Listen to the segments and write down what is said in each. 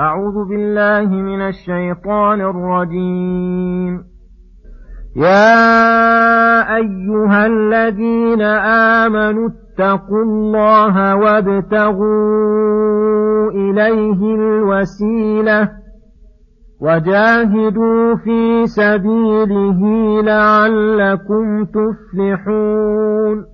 أعوذ بالله من الشيطان الرجيم. يا أيها الذين آمنوا اتقوا الله وابتغوا إليه الوسيلة وجاهدوا في سبيله لعلكم تفلحون.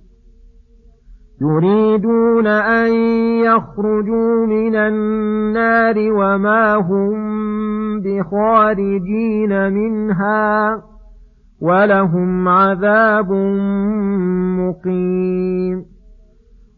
يريدون أن يخرجوا من النار وما هم بخارجين منها ولهم عذاب مقيم.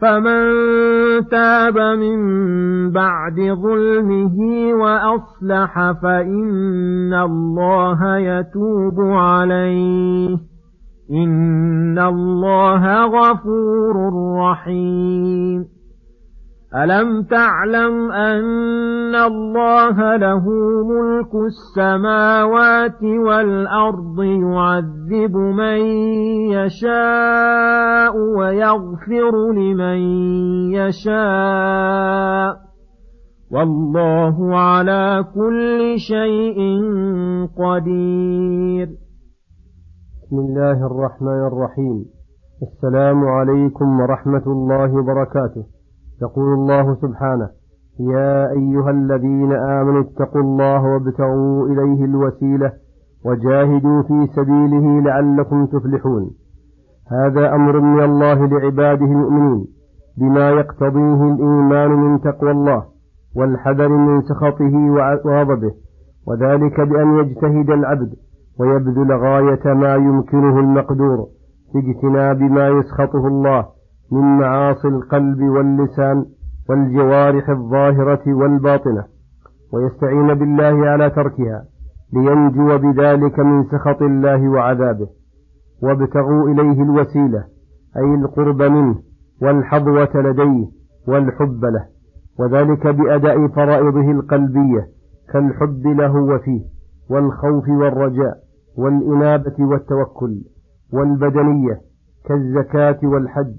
فمن تاب من بعد ظلمه وأصلح فإن الله يتوب عليه. إن الله غفور رحيم. ألم تعلم أن الله له ملك السماوات والأرض يعذب من يشاء ويغفر لمن يشاء والله على كل شيء قدير. بسم الله الرحمن الرحيم. السلام عليكم ورحمة الله وبركاته. يقول الله سبحانه يا أيها الذين آمنوا اتقوا الله وابتغوا إليه الوسيلة وجاهدوا في سبيله لعلكم تفلحون. هذا أمر من الله لعباده المؤمنين بما يقتضيه الإيمان من تقوى الله والحذر من سخطه وغضبه وذلك بأن يجتهد العبد ويبذل غاية ما يمكنه المقدور في اجتناب ما يسخطه الله من معاصي القلب واللسان والجوارح الظاهرة والباطنة ويستعين بالله على تركها لينجو بذلك من سخط الله وعذابه. وابتغوا إليه الوسيلة أي القرب منه والحظوة لديه والحب له وذلك بأداء فرائضه القلبية كالحب له وفيه والخوف والرجاء والإنابة والتوكل والبدنية كالزكاة والحج.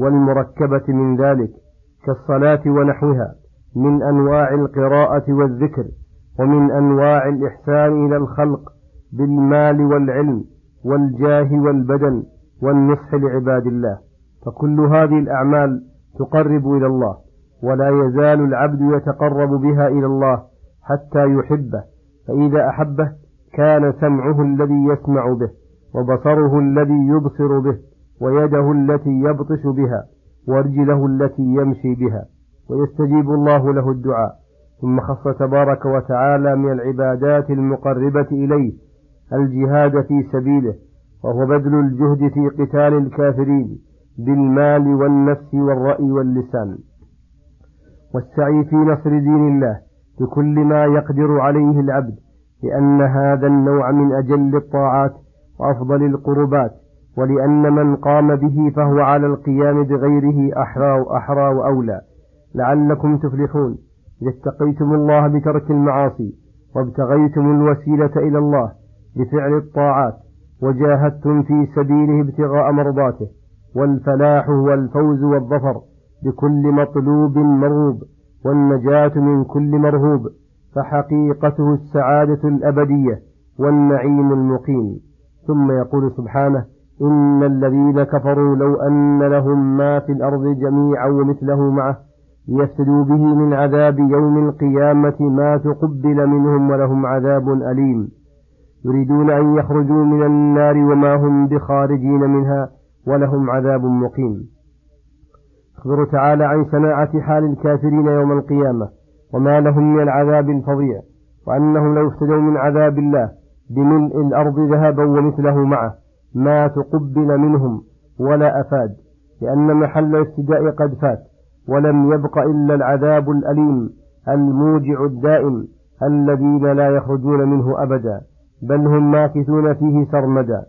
والمركبة من ذلك كالصلاة ونحوها من أنواع القراءة والذكر ومن أنواع الإحسان إلى الخلق بالمال والعلم والجاه والبدن والنصح لعباد الله. فكل هذه الأعمال تقرب إلى الله ولا يزال العبد يتقرب بها إلى الله حتى يحبه. فإذا أحبه كان سمعه الذي يسمع به وبصره الذي يبصر به. ويده التي يبطش بها ورجله التي يمشي بها. ويستجيب الله له الدعاء. ثم خص تبارك وتعالى من العبادات المقربة إليه الجهاد في سبيله وهو بذل الجهد في قتال الكافرين بالمال والنفس والرأي واللسان. والسعي في نصر دين الله بكل ما يقدر عليه العبد لأن هذا النوع من أجل الطاعات وأفضل القربات. ولأن من قام به فهو على القيام بغيره أحرى أحرى وأولى. لعلكم تفلحون. إذا اتقيتم الله بترك المعاصي وابتغيتم الوسيلة إلى الله بفعل الطاعات وجاهدتم في سبيله ابتغاء مرضاته. والفلاح هو الفوز والظفر بكل مطلوب مرغوب والنجاة من كل مرهوب فحقيقته السعادة الأبدية والنعيم المقيم. ثم يقول سبحانه إن الذين كفروا لو أن لهم ما في الأرض جميعا ومثله معه ليفتدوا به من عذاب يوم القيامة ما تقبل منهم ولهم عذاب أليم. يريدون أن يخرجوا من النار وما هم بخارجين منها ولهم عذاب مقيم. يخبر تعالى عن شناعة حال الكافرين يوم القيامة وما لهم من العذاب الفظيع وأنهم لو افتدوا من عذاب الله بملء الأرض ذهبا ومثله معه ما تقبل منهم ولا أفاد لأن محل الافتداء قد فات ولم يبق إلا العذاب الأليم الموجع الدائم الذين لا يخرجون منه أبدا بل هم ماكثون فيه سرمدا.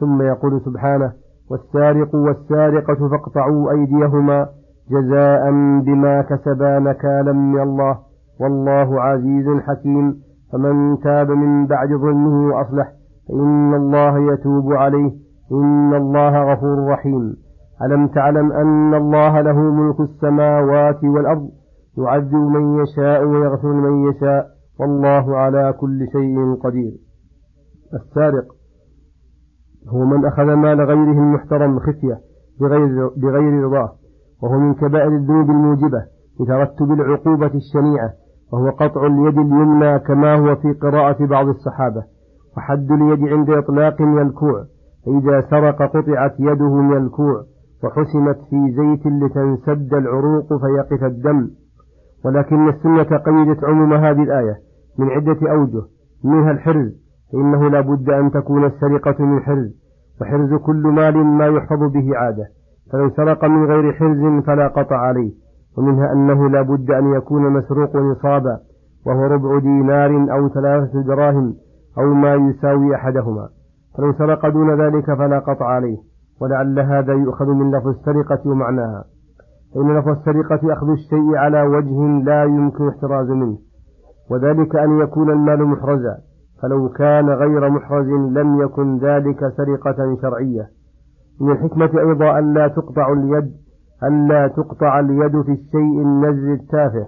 ثم يقول سبحانه والسارق والسارقة فاقطعوا أيديهما جزاء بما كسبا نكالا من الله والله عزيز حكيم. فمن تاب من بعد ظلمه وأصلح فإن الله يتوب عليه. إن الله غفور رحيم. ألم تعلم أن الله له ملك السماوات والأرض؟ يعذب من يشاء ويغفر من يشاء. والله على كل شيء قدير. السارق. هو من أخذ مال غيره المحترم خفية بغير, بغير رضاه. وهو من كبائر الذنوب الموجبة لترتب العقوبة الشنيعة. وهو قطع اليد اليمنى كما هو في قراءة بعض الصحابة. وحد اليد عند إطلاق من الكوع فإذا سرق قطعت يده من الكوع وحسمت في زيت لتنسد العروق فيقف الدم. ولكن السنة قيدت عموم هذه الآية من عدة أوجه. منها الحرز فإنه لا بد أن تكون السرقة من حرز وحرز كل مال ما يحفظ به عادة. فلو سرق من غير حرز فلا قطع عليه. ومنها أنه لا بد أن يكون مسروق نصابا وهو ربع دينار أو ثلاثة دراهم. أو ما يساوي أحدهما. فلو سرق دون ذلك فلا قطع عليه ولعل هذا يؤخذ من لفظ السرقة ومعناها. فإن لفظ السرقة أخذ الشيء على وجه لا يمكن احتراز منه وذلك أن يكون المال محرزا. فلو كان غير محرز لم يكن ذلك سرقة شرعية. من الحكمة أيضا ألا تقطع اليد ألا تقطع اليد في الشيء النزل التافه.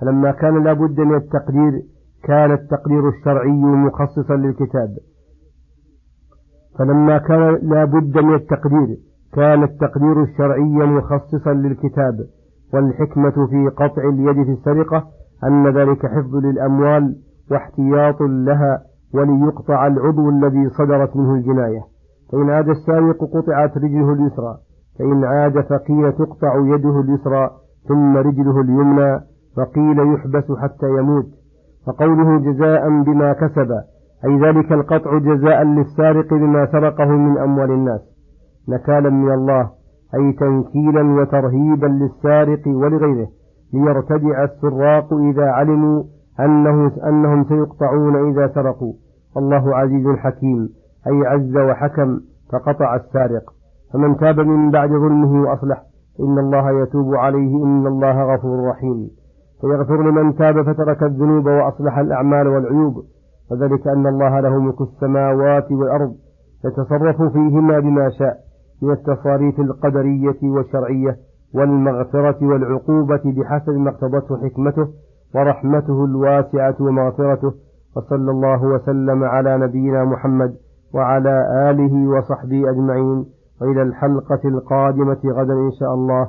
فلما كان لابد من التقدير كان التقدير الشرعي مخصصا للكتاب. فلما كان لابد من التقدير كان التقدير الشرعي مخصصا للكتاب والحكمة في قطع اليد في السرقة أن ذلك حفظ للأموال واحتياط لها وليقطع العضو الذي صدرت منه الجناية. فإن عاد السارق قطعت رجله اليسرى فإن عاد فقيل تقطع يده اليسرى ثم رجله اليمنى فقيل يحبس حتى يموت. فقوله جزاء بما كسب أي ذلك القطع جزاء للسارق بما سرقه من أموال الناس. نكالا من الله أي تنكيلا وترهيبا للسارق ولغيره ليرتدع السراق إذا علموا أنه أنهم سيقطعون إذا سرقوا. الله عزيز حكيم أي عز وحكم فقطع السارق. فمن تاب من بعد ظلمه وأصلح إن الله يتوب عليه إن الله غفور رحيم. فيغفر لمن تاب فترك الذنوب وأصلح الأعمال والعيوب. وذلك أن الله له ملك السماوات والأرض يتصرف فيهما بما شاء من التصاريف القدرية والشرعية والمغفرة والعقوبة بحسب ما اقتضته حكمته ورحمته الواسعة ومغفرته. وصلى الله وسلم على نبينا محمد وعلى آله وصحبه أجمعين. وإلى الحلقة القادمة غدا إن شاء الله.